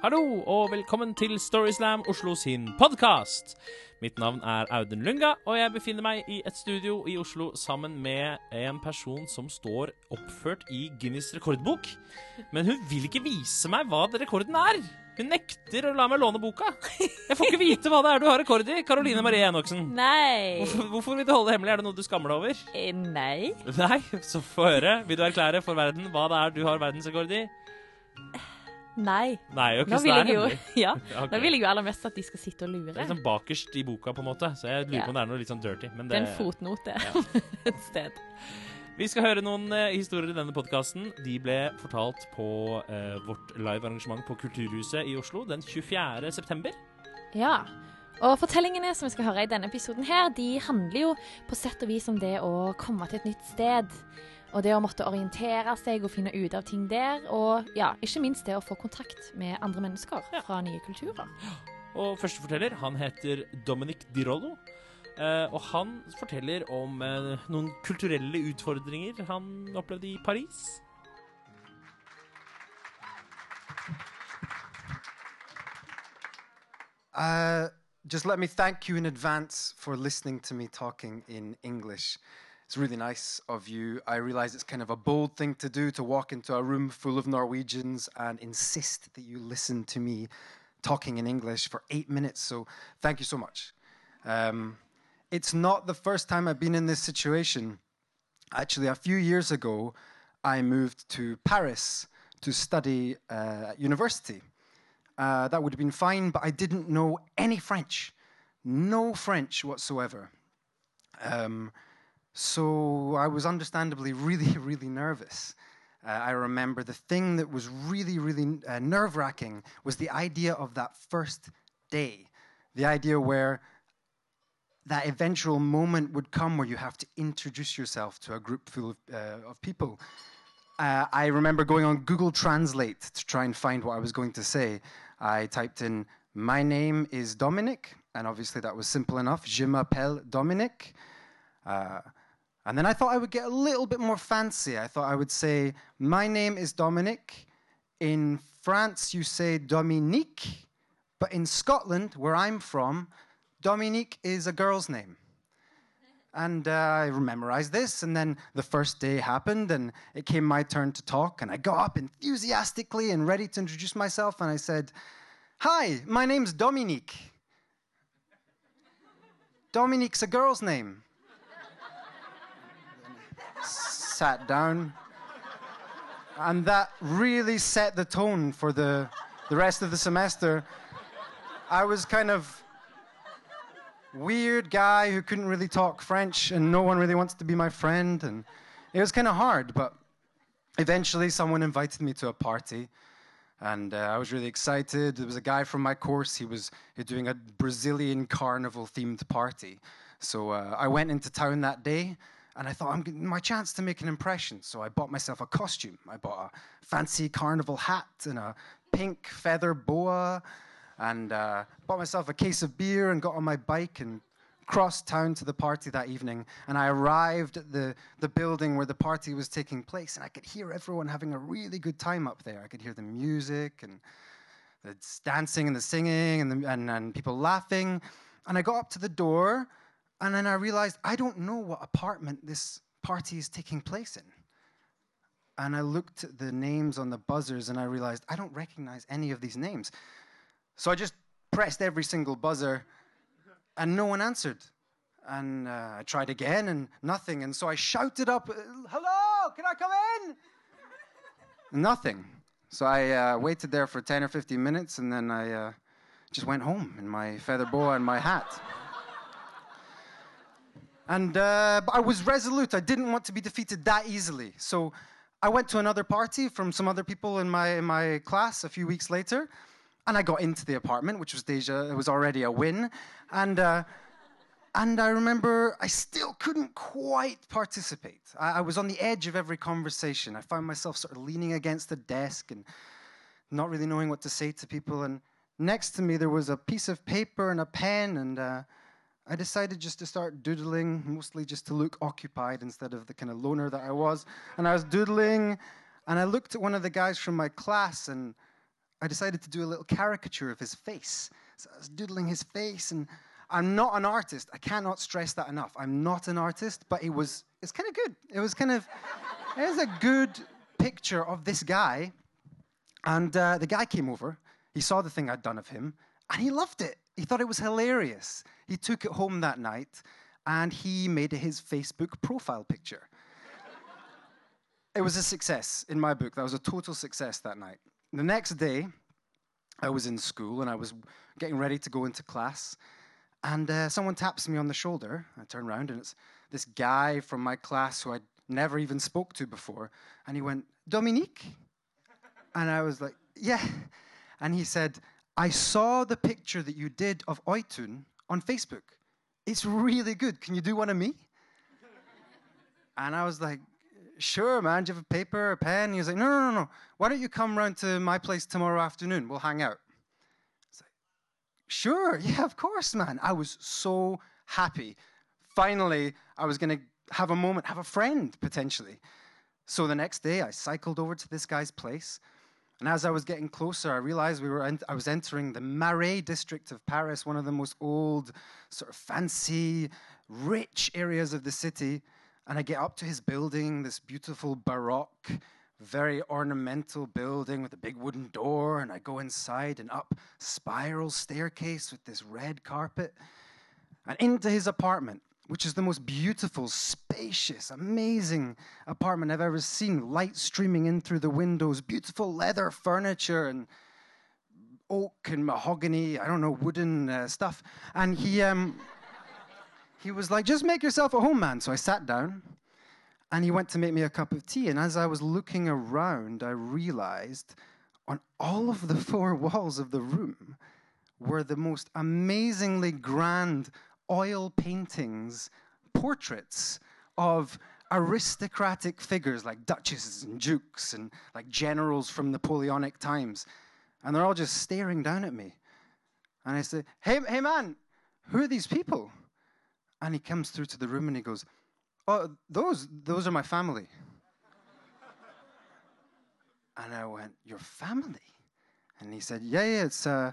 Hallo og velkommen til Storyslam Oslo sin podkast. Mitt navn er Audun Lunga, og jeg befinner meg i et studio i Oslo sammen med en person som står oppført i Guinness rekordbok. Men hun vil ikke vise meg hva rekorden er. Hun nekter å la meg låne boka. Jeg får ikke vite hva det er du har rekord i. Karoline Marie Enoksen. Nei. Hvorfor, hvorfor vil du holde det hemmelig? Er det noe du skammer deg over? Eh, Nei. Nei, så få høre. Vil du erklære for verden hva det er du har verdensrekord i? Nei. Nei, jo Nå vil jeg jo. Ja. okay. Nå vil jeg jo aller mest at de skal sitte og lure. Det er liksom bakerst i boka, på en måte, så jeg lurer på om det er noe litt sånn dirty. Men Det det, er en fotnote Ja. et sted. Vi skal høre noen eh, historier i denne podkasten. De ble fortalt på eh, vårt live-arrangement på Kulturhuset i Oslo den 24. september. Ja. Og fortellingene som vi skal høre i denne episoden her, de handler jo på sett og vis om det å komme til et nytt sted. Og det å måtte orientere seg og finne ut av ting der. Og ja, ikke minst det å få kontakt med andre mennesker Ja. fra nye kulturer. Og første forteller han heter Dominic Dirollo. Uh, og han forteller om uh, noen kulturelle utfordringer han opplevde i Paris. Uh, just let me thank you in advance for listening to me talking in English. It's really nice of you. I realize it's kind of a bold thing to do to walk into a room full of Norwegians and insist that you listen to me talking in English for eight minutes. So thank you so much. Um, it's not the first time I've been in this situation. Actually, a few years ago, I moved to Paris to study uh, at university. Uh, that would have been fine, but I didn't know any French. No French whatsoever. Um, so I was understandably really, really nervous. Uh, I remember the thing that was really, really uh, nerve wracking was the idea of that first day. The idea where that eventual moment would come where you have to introduce yourself to a group full of, uh, of people. Uh, I remember going on Google Translate to try and find what I was going to say. I typed in, My name is Dominic, and obviously that was simple enough. Je m'appelle Dominic. Uh, and then I thought I would get a little bit more fancy. I thought I would say, My name is Dominic. In France, you say Dominique, but in Scotland, where I'm from, Dominique is a girl's name. And uh, I memorized this, and then the first day happened, and it came my turn to talk, and I got up enthusiastically and ready to introduce myself, and I said, Hi, my name's Dominique. Dominique's a girl's name. Sat down, and that really set the tone for the, the rest of the semester. I was kind of weird guy who couldn't really talk French, and no one really wants to be my friend. And it was kind of hard, but eventually someone invited me to a party, and uh, I was really excited. There was a guy from my course. He was doing a Brazilian carnival themed party, so uh, I went into town that day. And I thought, I'm getting my chance to make an impression. So I bought myself a costume. I bought a fancy carnival hat and a pink feather boa and uh, bought myself a case of beer and got on my bike and crossed town to the party that evening. And I arrived at the, the building where the party was taking place, and I could hear everyone having a really good time up there. I could hear the music and the dancing and the singing and, the, and, and people laughing. And I got up to the door, and then I realized I don't know what apartment this party is taking place in. And I looked at the names on the buzzers, and I realized I don't recognize any of these names. So I just pressed every single buzzer, and no one answered. And uh, I tried again, and nothing. And so I shouted up, "Hello, can I come in?" Nothing. So I uh, waited there for 10 or 15 minutes, and then I uh, just went home in my feather boa and my hat. And uh, I was resolute. I didn't want to be defeated that easily. So I went to another party from some other people in my, in my class a few weeks later. And I got into the apartment, which was deja, it was already a win. And, uh, and I remember I still couldn't quite participate. I, I was on the edge of every conversation. I found myself sort of leaning against the desk and not really knowing what to say to people. And next to me, there was a piece of paper and a pen, and uh, I decided just to start doodling, mostly just to look occupied instead of the kind of loner that I was. And I was doodling, and I looked at one of the guys from my class, and I decided to do a little caricature of his face. So I was doodling his face, and I'm not an artist. I cannot stress that enough. I'm not an artist, but it was it's kind of good. It was kind of it was a good picture of this guy, and uh, the guy came over. He saw the thing I'd done of him, and he loved it. He thought it was hilarious. He took it home that night, and he made his Facebook profile picture. it was a success in my book. That was a total success that night. The next day, I was in school and I was getting ready to go into class, and uh, someone taps me on the shoulder. I turn around, and it's this guy from my class who I'd never even spoke to before. And he went, Dominique? And I was like, yeah. And he said, I saw the picture that you did of Oitun on Facebook. It's really good. Can you do one of me? And I was like, sure, man. Do you have a paper, a pen? He was like, no, no, no, no. Why don't you come round to my place tomorrow afternoon? We'll hang out. Like, sure, yeah, of course, man. I was so happy. Finally, I was going to have a moment, have a friend potentially. So the next day, I cycled over to this guy's place. And as I was getting closer, I realized we were I was entering the Marais district of Paris, one of the most old, sort of fancy, rich areas of the city. And I get up to his building, this beautiful Baroque, very ornamental building with a big wooden door. And I go inside and up spiral staircase with this red carpet and into his apartment which is the most beautiful, spacious, amazing apartment I've ever seen. Light streaming in through the windows, beautiful leather furniture and oak and mahogany, I don't know, wooden uh, stuff. And he, um, he was like, just make yourself at home, man. So I sat down and he went to make me a cup of tea. And as I was looking around, I realized on all of the four walls of the room were the most amazingly grand oil paintings, portraits of aristocratic figures like duchesses and dukes and like generals from Napoleonic times. And they're all just staring down at me. And I say, hey, hey man, who are these people? And he comes through to the room and he goes, Oh, those, those are my family. and I went, Your family? And he said, Yeah, yeah, it's uh,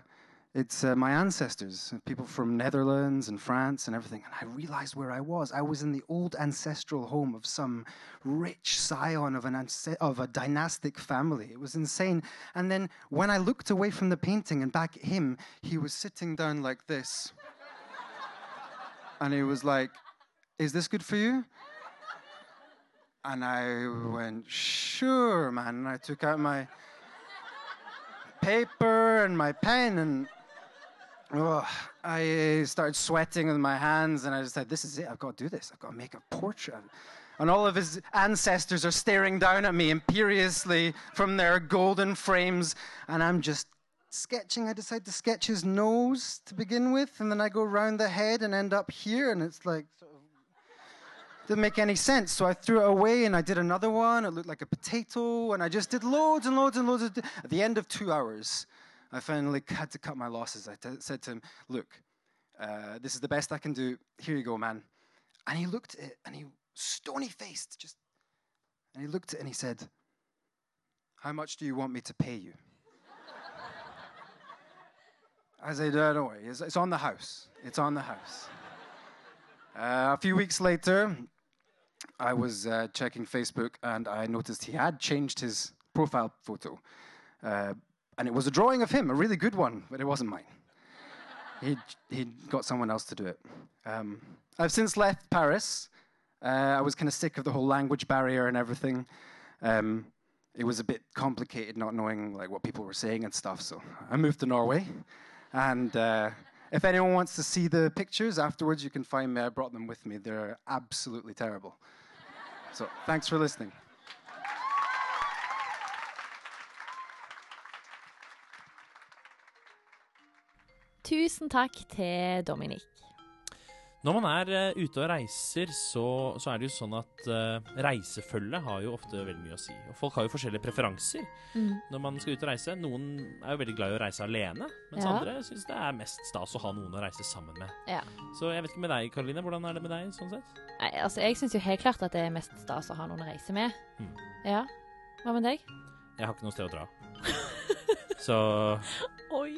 it's uh, my ancestors, people from Netherlands and France and everything. And I realized where I was. I was in the old ancestral home of some rich scion of, an of a dynastic family. It was insane. And then when I looked away from the painting and back at him, he was sitting down like this. and he was like, Is this good for you? And I went, Sure, man. And I took out my paper and my pen and Oh, I started sweating with my hands, and I just said, "This is it. I've got to do this. I've got to make a portrait." And all of his ancestors are staring down at me imperiously from their golden frames, and I'm just sketching. I decide to sketch his nose to begin with, and then I go round the head and end up here, and it's like didn't make any sense. So I threw it away, and I did another one. It looked like a potato, and I just did loads and loads and loads. Of At the end of two hours. I finally had to cut my losses. I t- said to him, Look, uh, this is the best I can do. Here you go, man. And he looked at it and he, stony faced, just, and he looked at it and he said, How much do you want me to pay you? I said, uh, Don't worry, it's, it's, on the house. It's on the house. Uh, a few weeks later, I was uh, checking Facebook and I noticed he had changed his profile photo. Uh, and it was a drawing of him, a really good one, but it wasn't mine. he he got someone else to do it. Um, I've since left Paris. Uh, I was kind of sick of the whole language barrier and everything. Um, it was a bit complicated not knowing like what people were saying and stuff. So I moved to Norway, and uh, if anyone wants to see the pictures afterwards, you can find me. I brought them with me. They're absolutely terrible. So thanks for listening. Tusen takk til Dominik. Når man er uh, ute og reiser, så, så, er det jo sånn at uh, reisefølget har jo ofte veldig mye å si. Og folk har jo forskjellige preferanser mm. når man skal ut og reise. Noen er jo veldig glad i å reise alene, mens ja. andre syns det er mest stas å ha noen å reise sammen med. Ja. Så jeg vet ikke med deg, Karoline. Hvordan er det med deg? sånn sett? Nei, altså Jeg syns jo helt klart at det er mest stas å ha noen å reise med. Mm. Ja. Hva med deg? Jeg har ikke noe sted å dra. Så.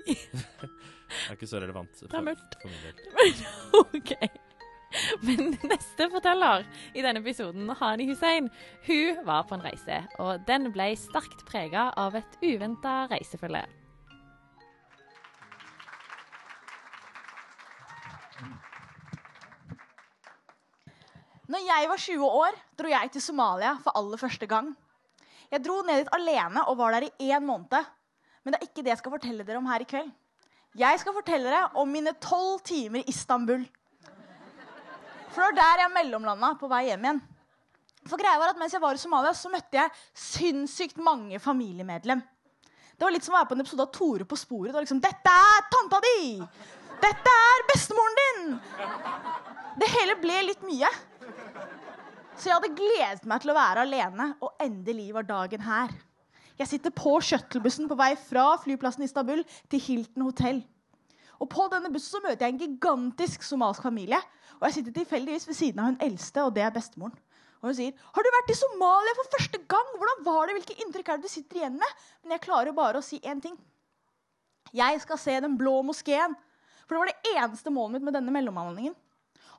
det er ikke så relevant for, Det er mørkt. for min del. OK. Men neste forteller i denne episoden, Hani Hussein, hun var på en reise, og den ble sterkt prega av et uventa reisefølge. Når jeg var 20 år, dro jeg til Somalia for aller første gang. Jeg dro ned dit alene og var der i én måned. Men det er ikke det jeg skal fortelle dere om her i kveld. Jeg skal fortelle dere om mine tolv timer i Istanbul. For det var der jeg mellomlanda på vei hjem igjen. For greia var at Mens jeg var i Somalia, så møtte jeg sinnssykt mange familiemedlem. Det var litt som å være på en episode av Tore på sporet. Det var liksom, Dette er tanta di! Dette er bestemoren din! Det hele ble litt mye. Så jeg hadde gledet meg til å være alene, og endelig var dagen her. Jeg sitter på shuttlebussen på vei fra flyplassen i Istanbul til Hilton hotell. Og På denne bussen så møter jeg en gigantisk somalsk familie. Og jeg sitter tilfeldigvis ved siden av hun eldste, og det er bestemoren. Og hun sier, 'Har du vært i Somalia for første gang? Hvordan var det? Hvilke inntrykk er det du sitter igjen med?' Men jeg klarer bare å si én ting. Jeg skal se Den blå moskeen. For det var det eneste målet mitt med denne mellomhandlingen.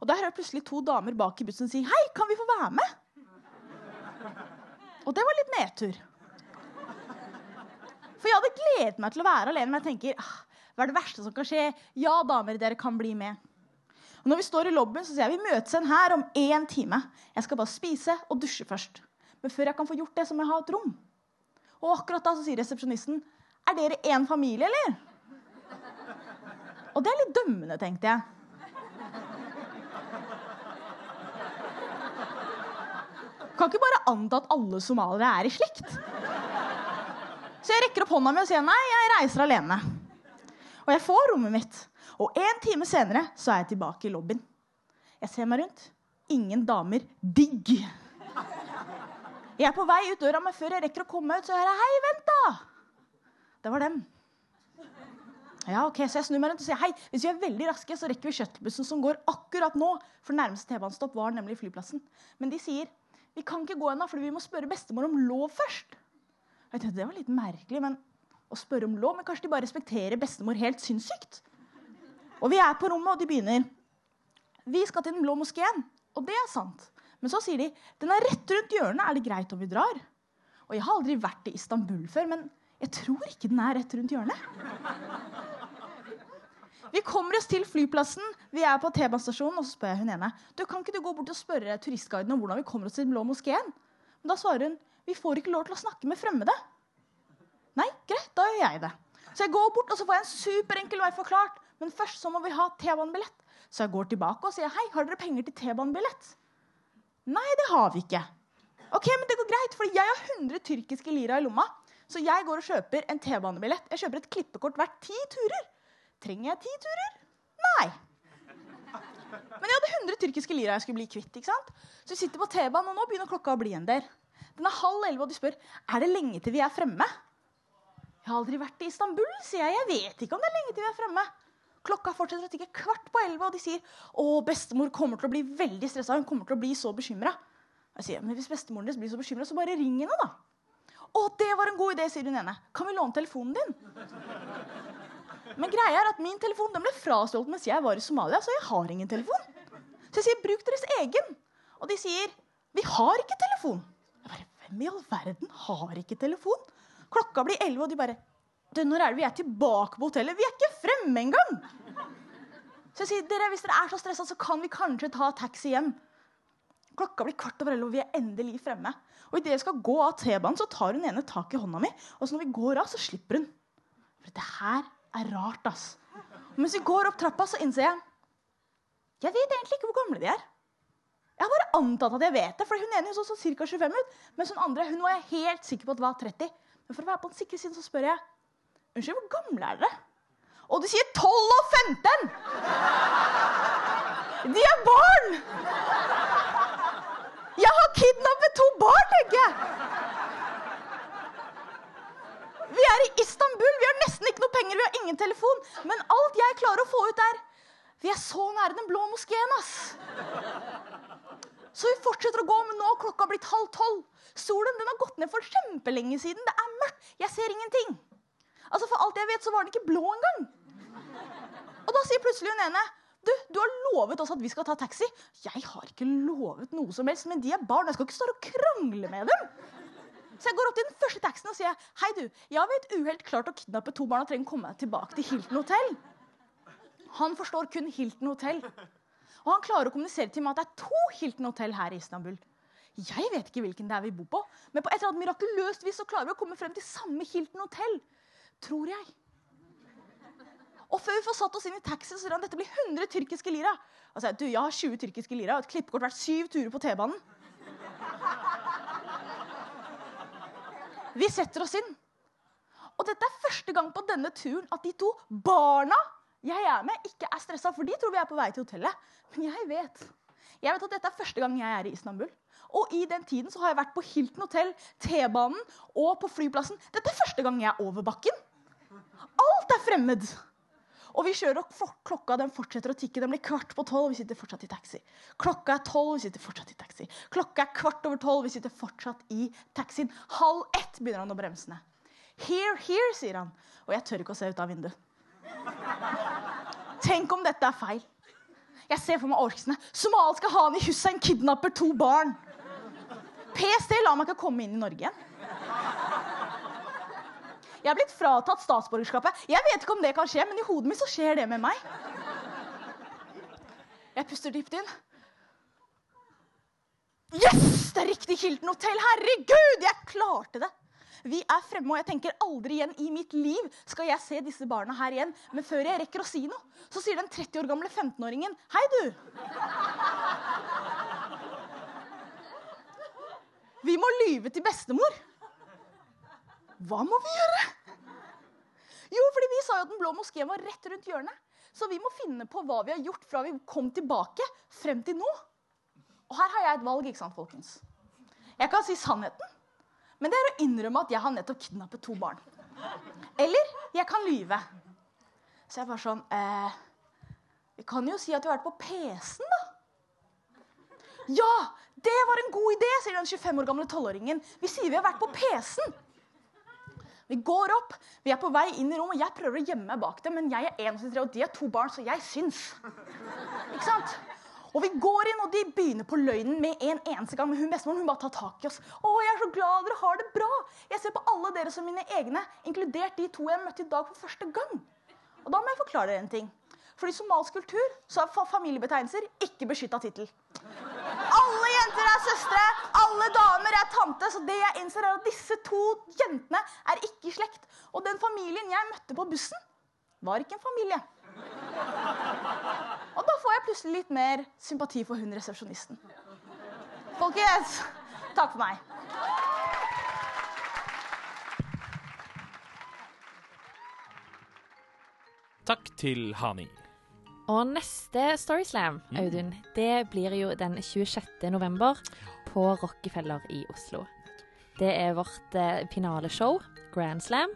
Og da hører jeg plutselig to damer bak i bussen si 'Hei, kan vi få være med?' Og det var litt nedtur. Gledet meg til å være alene, men jeg tenker ah, hva er det verste som kan skje? Ja, damer, dere kan bli med. Og når vi står i lobbyen, så sier jeg vi møtes igjen her om én time. Jeg skal bare spise og dusje først. Men før jeg kan få gjort det, så må jeg ha et rom. Og akkurat da så sier resepsjonisten Er dere én familie, eller? Og det er litt dømmende, tenkte jeg. Kan ikke bare anta at alle somaliere er i slekt. Så jeg rekker opp hånda mi og sier nei, jeg reiser alene. Og jeg får rommet mitt. Og en time senere så er jeg tilbake i lobbyen. Jeg ser meg rundt. Ingen damer. Digg. Jeg er på vei ut døra, men før jeg rekker å komme ut, så hører jeg Hei, vent, da! Det var dem. Ja, ok, Så jeg snur meg rundt og sier hei. Hvis vi er veldig raske, så rekker vi shuttlebussen som går akkurat nå. For nærmeste T-banestopp var nemlig flyplassen. Men de sier vi kan ikke gå ennå, fordi vi må spørre bestemor om lov først. Jeg tenkte, Det var litt merkelig, men å spørre om lov, men kanskje de bare respekterer bestemor helt sinnssykt? Og vi er på rommet, og de begynner. Vi skal til Den blå moskeen. Og det er sant. Men så sier de den er rett rundt hjørnet. Er det greit om vi drar? Og jeg har aldri vært i Istanbul før, men jeg tror ikke den er rett rundt hjørnet. Vi kommer oss til flyplassen, vi er på T-banestasjonen, og så spør jeg hun ene du, kan ikke du gå bort og spørre turistguiden om hvordan vi kommer oss til Den blå moskeen. Men da svarer hun vi får ikke lov til å snakke med fremmede. Nei, greit, da gjør jeg det. Så jeg går bort og så får jeg en superenkel vei forklart. Men først så må vi ha T-banebillett. Så jeg går tilbake og sier hei, har dere penger til T-banebillett? Nei, det har vi ikke. Ok, men det går greit, for jeg har 100 tyrkiske lira i lomma. Så jeg går og kjøper en T-banebillett. Jeg kjøper et klippekort hvert ti turer. Trenger jeg ti turer? Nei. Men jeg hadde 100 tyrkiske lira jeg skulle bli kvitt. ikke sant? Så vi sitter på T-banen, og nå begynner klokka å bli en del. Den er halv elleve, og de spør er det lenge til vi er fremme. Jeg har aldri vært i Istanbul, sier jeg. Jeg vet ikke om det er lenge til vi er fremme. Klokka fortsetter å tikke kvart på elleve, og de sier å, bestemor kommer til å bli veldig stressa. Hun kommer til å bli så bekymra. Jeg sier, men hvis bestemoren deres blir så bekymra, så bare ring henne, da. Å, det var en god idé, sier hun ene. Kan vi låne telefonen din? Men greia er at min telefon den ble frastjålet mens jeg var i Somalia, så jeg har ingen telefon. Så jeg sier bruk deres egen. Og de sier vi har ikke telefon. Hvem i all verden har ikke telefon? Klokka blir elleve, og de bare du, Når er det vi er tilbake på hotellet? Vi er ikke fremme engang! Så jeg sier dere, hvis dere er så stressa, så kan vi kanskje ta taxi hjem. Klokka blir kvart over elleve, og vi er endelig fremme. Og idet jeg skal gå av T-banen, så tar hun ene tak i hånda mi. Og så når vi går av, så slipper hun. For det her er rart, ass. Og mens vi går opp trappa, så innser jeg Jeg vet egentlig ikke hvor gamle de er. Jeg har bare antatt at jeg vet det, for hun ene så, så ca. 25 ut. Mens hun andre hun var jeg helt sikker på at var 30. Men for å være på den sikre siden så spør jeg Unnskyld, hvor gamle er dere? Og de sier 12 og 15! De er barn! Jeg har kidnappet to barn, tenker jeg. Vi er i Istanbul, vi har nesten ikke noe penger, vi har ingen telefon. Men alt jeg klarer å få ut, er Vi er så nære Den blå moskeen, ass. Så vi fortsetter å gå, men nå har klokka blitt halv tolv. Solen den har gått ned for kjempelenge siden. Det er mørkt. Jeg ser ingenting. Altså, For alt jeg vet, så var den ikke blå engang. Og da sier plutselig hun ene du, du har lovet oss at vi skal ta taxi. Jeg har ikke lovet noe som helst, men de er barn. Jeg skal ikke stå og krangle med dem. Så jeg går opp til den første taxien og sier hei du, jeg har ved et uhell klart å kidnappe to barn og trenger å komme tilbake til Hilton hotell. Han forstår kun Hilton hotell. Og han klarer å kommunisere til meg at det er to Hilton hotell her i Istanbul. Jeg vet ikke hvilken det er vi bor på, men på et eller annet mirakuløst vis så klarer vi å komme frem til samme Hilton hotell. Tror jeg. Og før vi får satt oss inn i taxi, så sier han dette blir 100 tyrkiske lira. Altså, du, Jeg har 20 tyrkiske lira og et klippekort hvert syv turer på T-banen. Vi setter oss inn. Og dette er første gang på denne turen at de to barna jeg er med, ikke er stressa, for de tror vi er på vei til hotellet. Men jeg vet jeg vet at dette er første gang jeg er i Istanbul. Og i den tiden så har jeg vært på Hilton hotell, T-banen og på flyplassen. Dette er første gang jeg er over bakken. Alt er fremmed. Og vi kjører, og klokka den fortsetter å tikke. Den blir kvart på tolv, vi sitter fortsatt i taxi. Klokka er tolv, vi sitter fortsatt i taxi. Klokka er kvart over tolv, vi sitter fortsatt i taxien. Halv ett begynner han å bremse ned. Here, here, sier han. Og jeg tør ikke å se ut av vinduet. Tenk om dette er feil. Jeg ser for meg orksene. Somaliske Hani Hussein kidnapper to barn. PST lar meg ikke komme inn i Norge igjen. Jeg er blitt fratatt statsborgerskapet. Jeg vet ikke om det kan skje, men i hodet mitt så skjer det med meg. Jeg puster dypt inn. Yes! Det er riktig Hilton hotell. Herregud, jeg klarte det. Vi er fremme, og jeg tenker aldri igjen i mitt liv skal jeg se disse barna her igjen. Men før jeg rekker å si noe, så sier den 30 år gamle 15-åringen Hei, du. Vi må lyve til bestemor. Hva må vi gjøre? Jo, fordi vi sa jo at Den blå moskeen var rett rundt hjørnet. Så vi må finne på hva vi har gjort fra vi kom tilbake frem til nå. Og her har jeg et valg, ikke sant, folkens? Jeg kan si sannheten, men det er å innrømme at jeg har nettopp kidnappet to barn. Eller jeg kan lyve. Så jeg bare sånn eh, Vi kan jo si at vi har vært på PC-en, da. Ja, det var en god idé, sier den 25 år gamle tolvåringen. Vi sier vi har vært på PC-en. Vi går opp, vi er på vei inn i rommet. Jeg prøver å gjemme meg bak dem, men jeg er 1,83, og de er to barn, så jeg syns. Ikke sant? Og vi går inn, og de begynner på løgnen med en eneste gang. Men hun bestemoren hun bare tar tak i oss. 'Å, jeg er så glad dere har det bra. Jeg ser på alle dere som mine egne, inkludert de to jeg møtte i dag for første gang.' Og da må jeg forklare dere en ting. For i somalisk kultur så er familiebetegnelser ikke beskytta tittel. Alle jenter er søstre, alle damer er tante. Så det jeg innser er at disse to jentene er ikke i slekt. Og den familien jeg møtte på bussen, var ikke en familie. Og da får jeg plutselig litt mer sympati for hun resepsjonisten. Folkens, takk for meg. Takk til Hani. Og neste Storyslam, Audun, det blir jo den 26. november på Rockefeller i Oslo. Det er vårt eh, finaleshow, Grand Slam,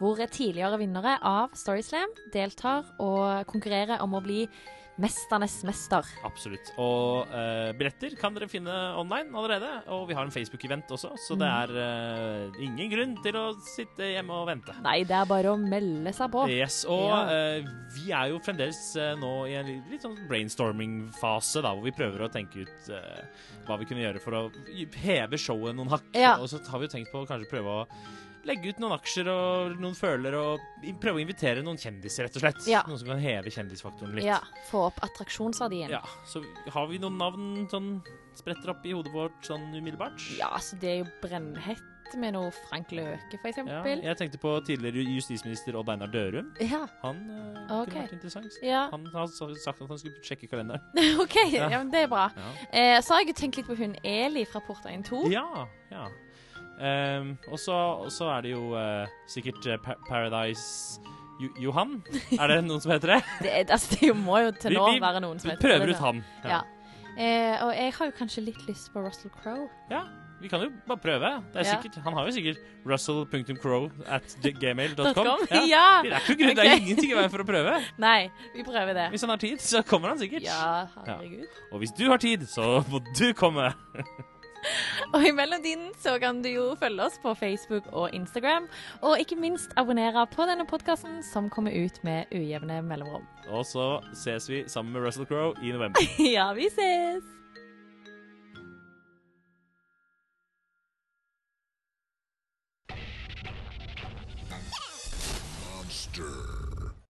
hvor tidligere vinnere av Storyslam deltar og konkurrerer om å bli mesternes mester. Absolutt. Og uh, billetter kan dere finne online allerede. Og vi har en Facebook-event også, så det er uh, ingen grunn til å sitte hjemme og vente. Nei, det er bare å melde seg på. Yes, og Ja. uh, vi er jo fremdeles nå i en litt, sånn brainstorming-fase, da, hvor vi prøver å tenke ut hva vi kunne gjøre for å heve showet noen hakk. Ja. Og så har vi jo tenkt på å kanskje prøve å legge ut noen aksjer og noen føler, og prøve å invitere noen kjendiser, rett og slett. Ja. Noen som kan heve kjendisfaktoren litt. Ja, Få opp attraksjonsverdien. Ja, så har vi noen navn sånn spretter opp i hodet vårt sånn umiddelbart? Ja, så det er jo brennhett med noe Frank Løke, for Ja, jeg tenkte på tidligere justisminister Odd Einar Dørum. Ja. Han uh, okay. kunne vært interessant. Ja. Han har sagt at han skulle sjekke kalenderen. OK, ja. men det er bra. Ja, Eh, så har jeg jo tenkt litt på hun Eli fra Portveien 2. ja. ja. Ehm, og så er det jo uh, sikkert eh, Pa- Paradise jo Johan? Er det noen som heter det? Det, altså, det må jo til nå vi- være noen som Vi heter prøver det. ut ham. Ja. Eh, og jeg har jo kanskje litt lyst på Russell Crowe. Ja, vi kan jo bare prøve. Det er Ja. sikkert, han har jo sikkert russell.crow at gmail.com. Ja. Ja. Det er noe det er ingenting i veien for å prøve. Nei, vi prøver det. Hvis han har tid, så kommer han sikkert. Ja, herregud. Og hvis du har tid, så må du komme. Og i mellomtiden så kan du jo følge oss på Facebook og Instagram, og ikke minst abonnere på denne podkasten som kommer ut med ujevne mellomrom. Og så ses vi sammen med Russell Crowe i november. Ja, vi ses!